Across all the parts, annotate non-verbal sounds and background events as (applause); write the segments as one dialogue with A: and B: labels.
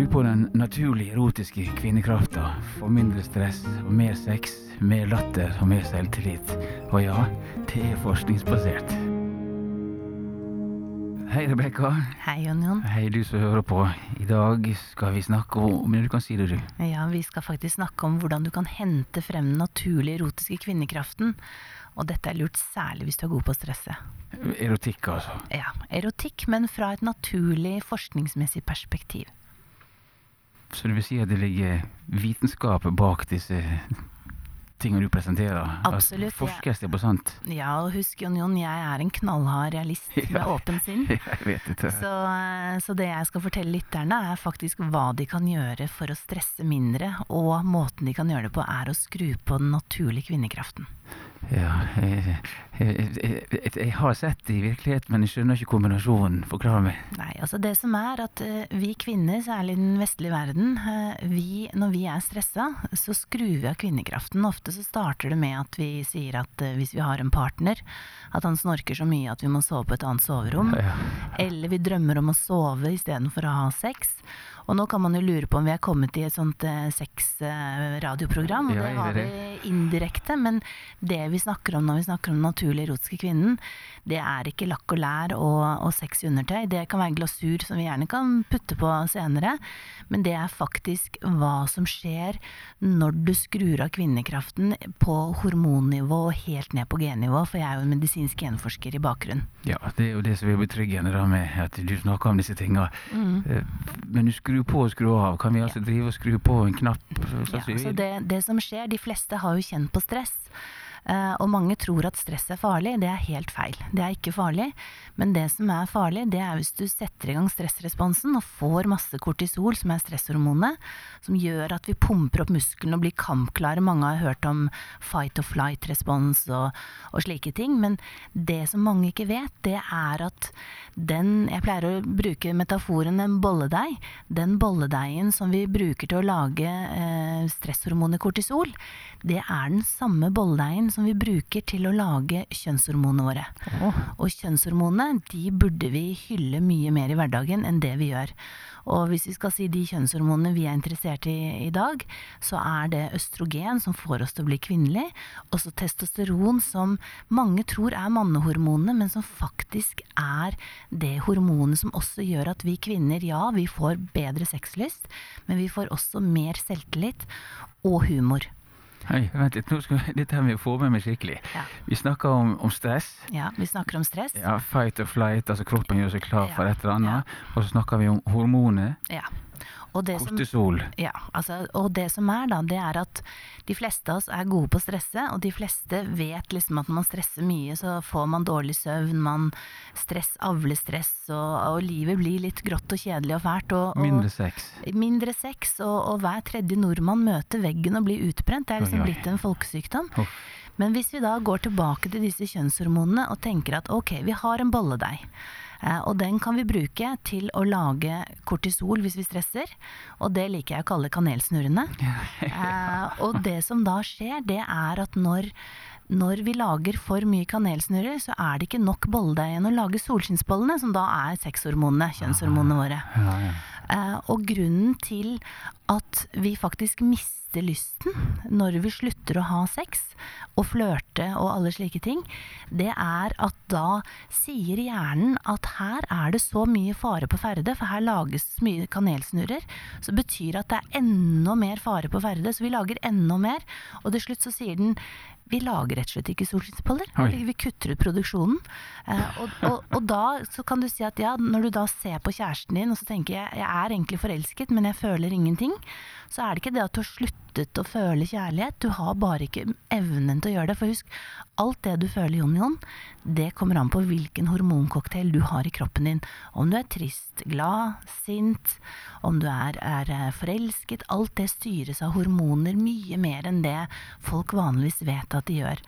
A: bruk på den naturlige erotiske kvinnekrafta. Få mindre stress og mer sex, mer latter og mer selvtillit. Og ja, det er forskningsbasert. Hei, Rebekka.
B: Hei, Jon Jon.
A: Hei, du som hører på. I dag skal vi snakke om Men du kan si det, du.
B: Ja, vi skal faktisk snakke om hvordan du kan hente frem den naturlige erotiske kvinnekraften. Og dette er lurt særlig hvis du er god på å stresse.
A: Erotikk, altså.
B: Ja, erotikk, men fra et naturlig forskningsmessig perspektiv.
A: Så det vil si at det ligger vitenskap bak disse tingene du presenterer?
B: Absolutt,
A: At forskes det på sånt?
B: Ja, og husk Jon Jon, jeg er en knallhard realist (laughs) med
A: Ja.
B: åpent sinn. (laughs)
A: Jeg vet ikke.
B: Så, eh, så det jeg skal fortelle lytterne, er faktisk hva de kan gjøre for å stresse mindre. Og måten de kan gjøre det på, er å skru på den naturlige kvinnekraften.
A: Ja, jeg, jeg, jeg, jeg har sett det i virkeligheten, men jeg skjønner ikke kombinasjonen. Forklar meg.
B: Nei, altså det som er at eh, vi kvinner, særlig i den vestlige verden, eh, vi, når vi er stressa, så skrur vi av kvinnekraften. Ofte så starter det med at vi sier at eh, hvis vi har en partner, at han snorker så mye at vi må sove på et annet soverom.
A: Ja.
B: Eller vi drømmer om å sove istedenfor å ha sex. Og nå kan man jo lure på om vi er kommet i et sånt eh, sexradioprogram, og det har vi indirekte. Men det vi snakker om når vi snakker om den naturlige erotiske kvinnen, det er ikke lakk og lær og, og sex i undertøy. Det kan være glasur som vi gjerne kan putte på senere, men det er faktisk hva som skjer når du skrur av kvinnekraften på hormonnivå og helt ned på gennivå, for jeg er jo en medisinsk genforsker i bakgrunnen.
A: ja, det er jo det som er betryggende da med at du snakker om disse tinga.
B: Mm.
A: Eh, Men du skrur på og skru av. Kan vi altså drive og skru på en knapp? Så, så,
B: Ja, altså det, det som skjer, de fleste har jo kjent på stress. Eh, og mange tror at stress er farlig. Det er helt feil. Det er ikke farlig. Men det som er farlig, det er hvis du setter i gang stressresponsen og får masse kortisol, som er stresshormonet, som gjør at vi pumper opp musklene og blir kampklare. Mange har hørt om fight or flight-respons og, og slike ting. Men det som mange ikke vet, det er at den Jeg pleier å bruke metaforen en bolledeig. Den bolledeigen som vi bruker til å lage eh, stresshormonet kortisol, det er den samme bolledeigen som vi bruker til å lage kjønnshormonene våre. Og kjønnshormonene de burde vi hylle mye mer i hverdagen enn det vi gjør. Og hvis vi skal si de kjønnshormonene vi er interessert i i dag, så er det østrogen som får oss til å bli kvinnelig, og så testosteron som mange tror er mannehormonene, men som faktisk er det hormonet som også gjør at vi kvinner, ja, vi får bedre sexlyst, men vi får også mer selvtillit og humor.
A: Hei, vent litt, nå skal, dette her må jeg få med meg skikkelig.
B: Ja.
A: Vi snakker om, om stress.
B: Ja, vi snakker om stress.
A: Ja, Fight or flight, altså kroppen gjør seg klar for et eller annet. Og så snakker vi om hormoner.
B: Ja. Og det som Ja, altså, og det som er da, det er at de fleste av oss er gode på å stresse, og de fleste vet liksom at når man stresser mye, så får man dårlig søvn, man stress avler stress, og, og livet blir litt grått og kjedelig og fælt. Og, og
A: Mindre sex.
B: mindre sex, og, og hver tredje nordmann møter veggen og blir utbrent. Det er liksom blitt en folkesykdom.
A: Oh.
B: Men hvis vi da går tilbake til disse kjønnshormonene og tenker at ok, vi har en bolledeig. Eh, og den kan vi bruke til å lage kortisol hvis vi stresser. Og det liker jeg å kalle kanelsnurrene. (laughs) Eh, og det som da skjer, det er at når når vi lager for mye kanelsnurrer, så er det ikke nok bolledeig igjen å lage solskinnsbollene, som da er sexhormonene, kjønnshormonene våre.
A: Ja, ja.
B: Eh, og grunnen til at vi faktisk mister lysten når vi slutter å ha sex og flørte og alle slike ting, det er at da sier hjernen at her er det så mye fare på ferde, for her lages mye kanelsnurrer, så betyr at det er enda mer fare på ferde, så vi lager enda mer, og til slutt så sier den vi lager rett og slett ikke solskinnsboller. Vi kutter ut produksjonen. Eh, og, og, og da så kan du si at ja, når du da ser på kjæresten din og så tenker jeg jeg er egentlig forelsket, men jeg føler ingenting, så er det ikke det at du har sluttet å føle kjærlighet. Du har bare ikke evnen til å gjøre det. For husk, alt det du føler, Jon Jon, det kommer an på hvilken hormoncocktail du har i kroppen din. Om du er trist, glad, sint, om du er, er eh, forelsket. Alt det styres av hormoner mye mer enn det folk vanligvis vet at de gjør.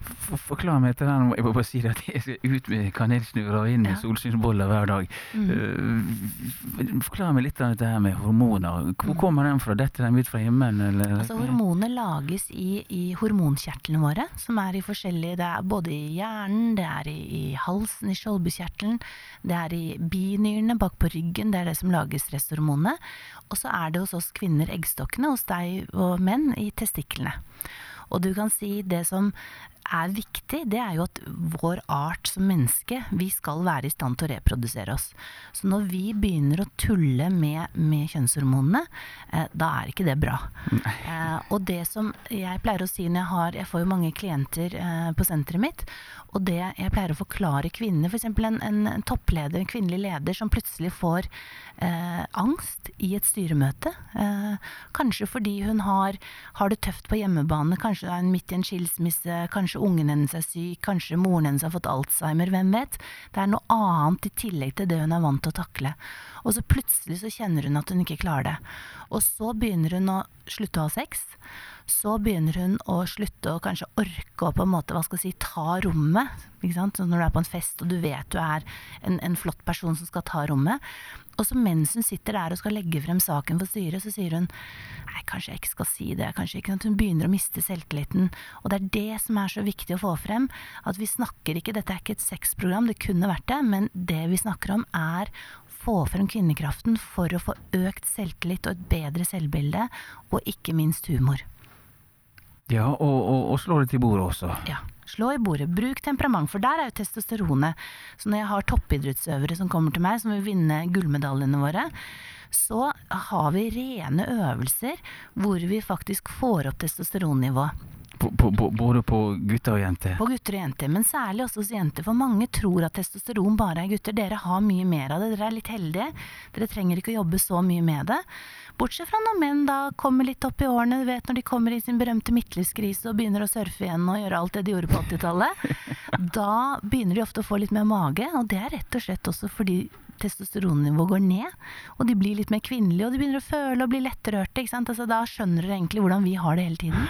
A: For- Forklar meg etter den. Jeg må bare si det at jeg skal ut med kanelsnurrer og inn med
B: Ja.
A: solsynsboller hver dag. Eh, Forklar meg litt av dette her med hormoner. Hvor kommer den fra? Detter den ut fra himmelen, eller?
B: Altså Hormoner lages i, i hormonkjertlene våre, som er i forskjellige Det er både i hjernen, det er i, i halsen, i skjoldbuskjertelen, det er i binyrene bak på ryggen, det er det som lager stresshormonene. Og så er det hos oss kvinner eggstokkene, hos deg og menn i testiklene. Og du kan si det som er viktig, det er jo at vår art som menneske, vi skal være i stand til å reprodusere oss. Så når vi begynner å tulle med, med kjønnshormonene, eh, da er ikke det bra. Eh, og det som jeg pleier å si når jeg har Jeg får jo mange klienter eh, på senteret mitt, og det jeg pleier å forklare kvinner, f.eks. For en, en toppleder, en kvinnelig leder som plutselig får eh, angst i et styremøte, eh, kanskje fordi hun har, har det tøft på hjemmebane, kanskje er hun midt i en skilsmisse, kanskje ungen hennes er syk, kanskje moren hennes har fått alzheimer, hvem vet. Det er noe annet i tillegg til det hun er vant til å takle. Og så plutselig så kjenner hun at hun ikke klarer det. Og så begynner hun å slutte å ha sex. Så begynner hun å slutte å kanskje orke å på en måte, hva skal jeg si, ta rommet. Ikke sant? Så når du er på en fest og du vet du er en, en flott person som skal ta rommet. Og så mens hun sitter der og skal legge frem saken for styret, så sier hun nei, kanskje jeg ikke skal si det. kanskje ikke, Hun begynner å miste selvtilliten. Og det er det som er så viktig å få frem. At vi snakker ikke, dette er ikke et sexprogram, det kunne vært det, men det vi snakker om er få frem kvinnekraften for å få økt selvtillit og et bedre selvbilde, og ikke minst humor.
A: Ja, og, og, og slå det til bordet også.
B: Ja. Slå i bordet. Bruk temperament, for der er jo testosteronet. Så når jeg har toppidrettsøvere som kommer til meg, som vil vinne gullmedaljene våre, så har vi rene øvelser hvor vi faktisk får opp testosteronnivået.
A: På, på, på, både på gutter og jenter.
B: På gutter og jenter, men særlig også hos jenter. For mange tror at testosteron bare er gutter. Dere har mye mer av det. Dere er litt heldige. Dere trenger ikke å jobbe så mye med det. Bortsett fra når menn da kommer litt opp i årene, du vet når de kommer i sin berømte midtlivskrise og begynner å surfe igjen og gjøre alt det de gjorde på 80-tallet. (laughs) Da begynner de ofte å få litt mer mage, og det er rett og slett også fordi testosteronnivået går ned, og de blir litt mer kvinnelige, og de begynner å føle og bli lettrørte. Altså, da skjønner dere egentlig hvordan vi har det hele tiden.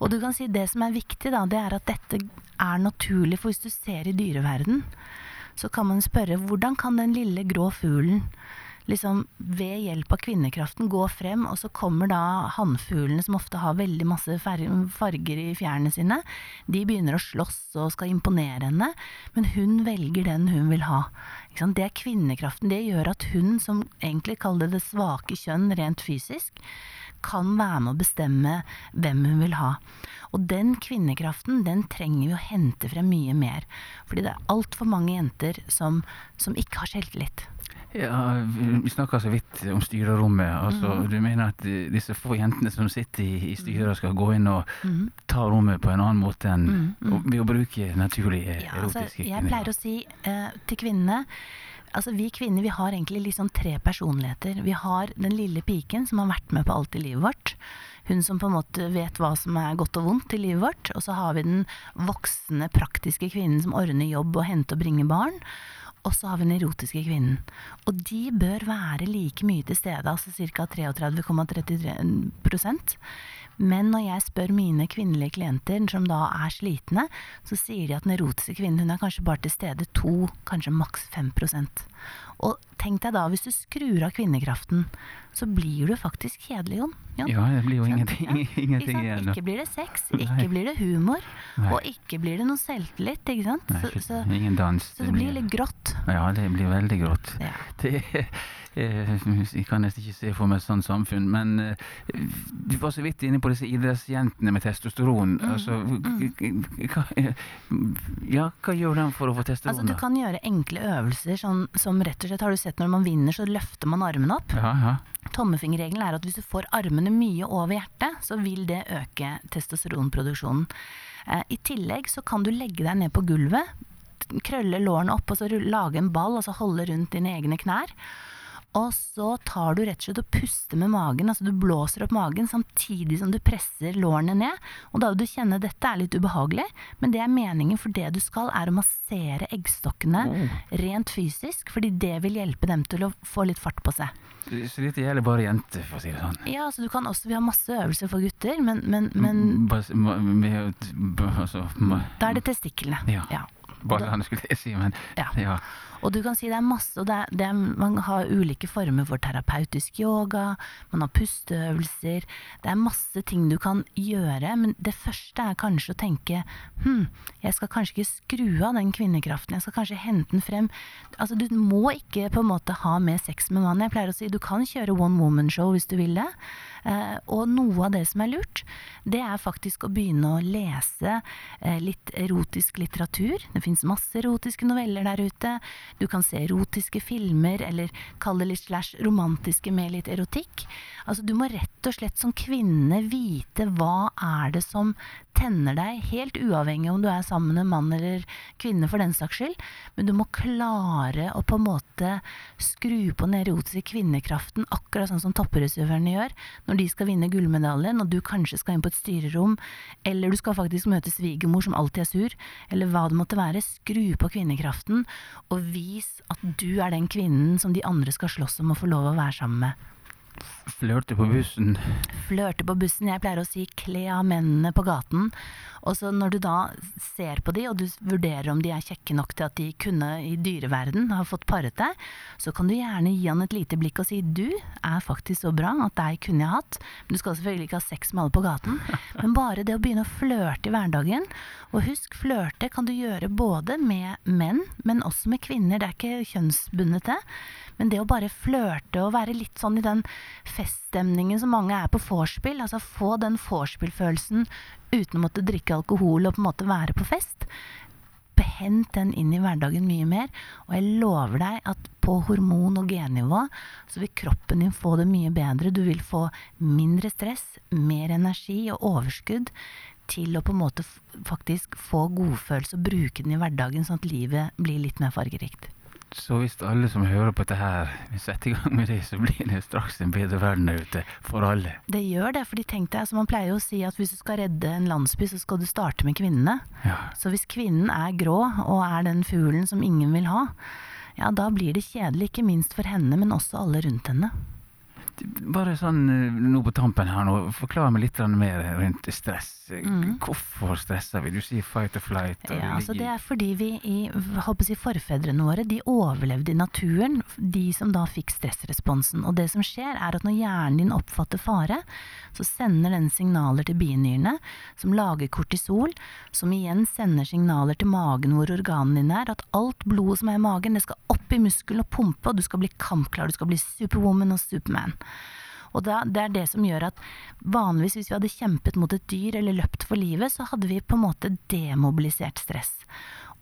B: Og du kan si det som er viktig, da, det er at dette er naturlig. For hvis du ser i dyreverden, så kan man spørre hvordan kan den lille grå fuglen liksom ved hjelp av kvinnekraften gå frem, og så kommer da hannfuglene, som ofte har veldig masse farger i fjærene sine, de begynner å slåss og skal imponere henne, men hun velger den hun vil ha. Det er kvinnekraften. Det gjør at hun, som egentlig kaller det det svake kjønn rent fysisk, kan være med å bestemme hvem hun vil ha. Og den kvinnekraften, den trenger vi å hente frem mye mer. Fordi det er altfor mange jenter som, som ikke har selvtillit.
A: Ja, vi- snakka så vidt om styrerommet. Altså,
B: Mhm.
A: Du mener at disse få jentene som sitter i, i styret, skal gå inn og
B: Mhm.
A: ta rommet på en annen måte enn
B: mm mhm.
A: ved å bruke naturlige
B: Ja, altså,
A: erotiske
B: jeg pleier å si eh, til kvinnene Altså Vi kvinner vi har egentlig liksom tre personligheter. Vi har den lille piken som har vært med på alt i livet vårt. Hun som på en måte vet hva som er godt og vondt i livet vårt. Og så har vi den voksne, praktiske kvinnen som ordner jobb og henter og bringer barn. Og så har vi den erotiske kvinnen. Og de bør være like mye til stede, altså ca. 33,33 Men når jeg spør mine kvinnelige klienter som da er slitne, så sier de at den erotiske kvinnen hun er kanskje bare til stede 2, kanskje maks 5% Og tenk deg da, hvis du skrur av kvinnekraften, så blir du faktisk kjedelig, Jon. Jon.
A: Ja, det blir jo ingenting,
B: Ja, (laughs)
A: ingenting igjen.
B: Ikke blir det sex,
A: Nei.
B: ikke blir det humor,
A: Nei.
B: og ikke blir det noe selvtillit, ikke sant?
A: Nei,
B: Så, så,
A: ingen dans.
B: så det blir litt grått.
A: Ja, det blir veldig grått.
B: Ja.
A: Det, (laughs) jeg kan nesten ikke se for meg et sånt samfunn, men eh, du var så vidt inne på disse idrettsjentene med testosteron.
B: Mm,
A: Altså,
B: mm.
A: hva, ja, hva gjør de for å få
B: Altså,
A: testosteron,
B: du kan gjøre enkle øvelser sånn, som rett og slett Har du sett når man vinner, så løfter man armene opp?
A: Ja, ja.
B: Tommefingerregelen er at hvis du får armene mye over hjertet, så vil det øke testosteronproduksjonen. Eh, I tillegg så kan du legge deg ned på gulvet, krølle lårene opp og så lage en ball, altså holde rundt dine egne knær. Og så tar du rett og slett og puster med magen, altså du blåser opp magen samtidig som du presser lårene ned. Og da vil du kjenne at dette er litt ubehagelig, men det er meningen, for det du skal er å massere eggstokkene
A: mm.
B: rent fysisk, fordi det vil hjelpe dem til å få litt fart på seg.
A: Så dette gjelder bare jenter, for å si det sånn.
B: Ja, altså du kan også, Vi har masse øvelser for gutter, men, men, men
A: altså, ma-
B: da er det testiklene.
A: Ja. Ballene skulle jeg si, men
B: Ja.
A: ja.
B: Og du kan si det er masse, og det er, det er, man har ulike former for terapeutisk yoga, man har pusteøvelser, det er masse ting du kan gjøre, men det første er kanskje å tenke hm, jeg skal kanskje ikke skru av den kvinnekraften, jeg skal kanskje hente den frem. Altså du må ikke på en måte ha med sex med mannen. Jeg pleier å si du kan kjøre one woman show hvis du vil det. Eh, og noe av det som er lurt, det er faktisk å begynne å lese eh, litt erotisk litteratur. Det fins masse erotiske noveller der ute. Du kan se erotiske filmer, eller kall det litt slash romantiske med litt erotikk. Altså Du må rett og slett som kvinne vite hva er det som tenner deg, helt uavhengig om du er sammen med en mann eller kvinne for den saks skyld. Men du må klare å på en måte skru på den erotiske kvinnekraften, akkurat sånn som toppidrettsutøverne gjør når de skal vinne gullmedaljen, og du kanskje skal inn på et styrerom, eller du skal faktisk møte svigermor som alltid er sur, eller hva det måtte være. Skru på kvinnekraften, og vis at du er den kvinnen som de andre skal slåss om å få lov å være sammen med.
A: Flørte på bussen.
B: Flørte på bussen. Jeg pleier å si kle av mennene på gaten. Og så når du da ser på de, og du vurderer om de er kjekke nok til at de kunne i dyreverden ha fått paret deg, så kan du gjerne gi han et lite blikk og si du er faktisk så bra at deg kunne jeg hatt. Men du skal selvfølgelig ikke ha sex med alle på gaten. (laughs) Men bare det å begynne å flørte i hverdagen. Og husk, flørte kan du gjøre både med menn, men også med kvinner. Det er ikke kjønnsbundet det. Men det å bare flørte og være litt sånn i den feststemningen som mange er på vorspiel, altså få den vorspiel-følelsen uten å måtte drikke alkohol og på en måte være på fest, Hent den inn i hverdagen mye mer. Og jeg lover deg at på hormon- og gennivå så vil kroppen din få det mye bedre. Du vil få mindre stress, mer energi og overskudd til å på en måte faktisk få godfølelse og bruke den i hverdagen, sånn at livet blir litt mer fargerikt.
A: Så hvis alle som hører på dette her, vil sette i gang med det, så blir det straks en bedre verden der ute. For alle.
B: Det gjør det, for tenk deg, altså man pleier jo å si at hvis du skal redde en landsby, så skal du starte med kvinnene.
A: Ja.
B: Så hvis kvinnen er grå og er den fuglen som ingen vil ha, ja da blir det kjedelig, ikke minst for henne, men også alle rundt henne.
A: Bare sånn eh, nå på tampen her nå, forklar meg litt mer rundt stress.
B: Mm.
A: Hvorfor stresser vi? Du sier fight or flight.
B: Ja, altså det er fordi vi i si, forfedrene våre de overlevde i naturen, de som da fikk stressresponsen. Og det som skjer, er at når hjernen din oppfatter fare, så sender den signaler til binyrene, som lager kortisol, som igjen sender signaler til magen hvor organene dine er, at alt blodet som er i magen, det skal opp i muskelen og pumpe, og du skal bli kampklar, du skal bli superwoman og superman. Og da, det er det som gjør at vanligvis hvis vi hadde kjempet mot et dyr eller løpt for livet, så hadde vi på en måte demobilisert stress.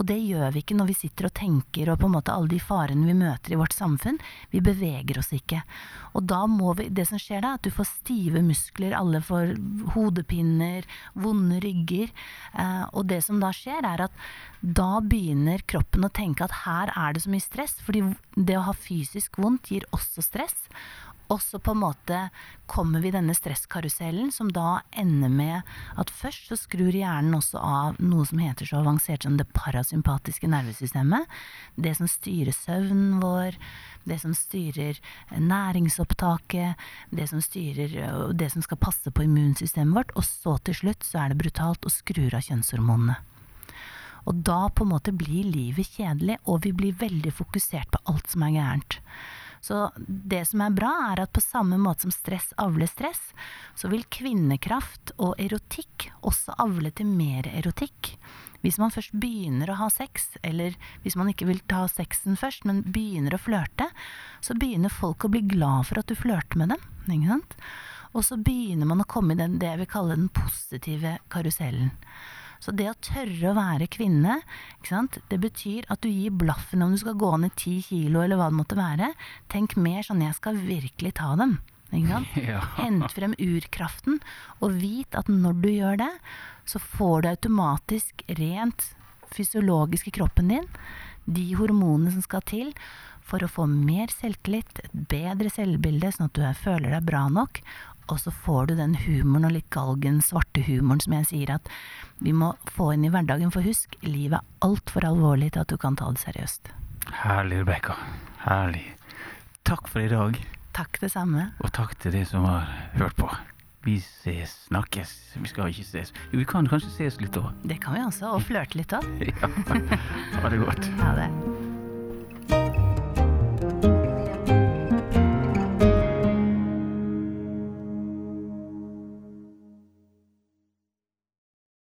B: Og det gjør vi ikke når vi sitter og tenker og på en måte alle de farene vi møter i vårt samfunn. Vi beveger oss ikke. Og da må vi, det som skjer da, at du får stive muskler, alle får hodepiner, vonde rygger. Eh, og det som da skjer, er at da begynner kroppen å tenke at her er det så mye stress, fordi det å ha fysisk vondt gir også stress. Og så på en måte kommer vi i denne stresskarusellen som da ender med at først så skrur hjernen også av noe som heter så avansert som det parasympatiske nervesystemet. Det som styrer søvnen vår, det som styrer næringsopptaket, det som styrer øh, det som skal passe på immunsystemet vårt. Og så til slutt så er det brutalt og skrur av kjønnshormonene. Og da på en måte blir livet kjedelig, og vi blir veldig fokusert på alt som er gærent. Så det som er bra, er at på samme måte som stress avler stress, så vil kvinnekraft og erotikk også avle til mer erotikk. Hvis man først begynner å ha sex, eller hvis man ikke vil ta sexen først, men begynner å flørte, så begynner folk å bli glad for at du flørter med dem. Ikke sant? Og så begynner man å komme i den, det jeg vil kalle den positive karusellen. Så det å tørre å være kvinne, det betyr at du gir blaffen om du skal gå ned ti kilo eller hva det måtte være. Tenk mer sånn jeg skal virkelig ta dem. (laughs)
A: Ja.
B: Hent frem urkraften, og vit at når du gjør det, så får du automatisk rent fysiologisk i kroppen din de hormonene som skal til for å få mer selvtillit, et bedre selvbilde, sånn at du er- føler deg bra nok. Og så får du den humoren og litt galgen, svarte humoren som jeg sier at vi må få inn i hverdagen. For husk, livet er altfor alvorlig til at du kan ta det seriøst.
A: Herlig, Rebekka. Herlig. Takk for i dag,
B: Takk det samme.
A: og takk til de som har hørt på. Vi ses, snakkes. Vi skal ikke ses. Jo, vi kan kanskje ses litt òg.
B: Det kan vi også, og flørte litt òg. (laughs)
A: Ja. Ha det godt.
B: Ha det.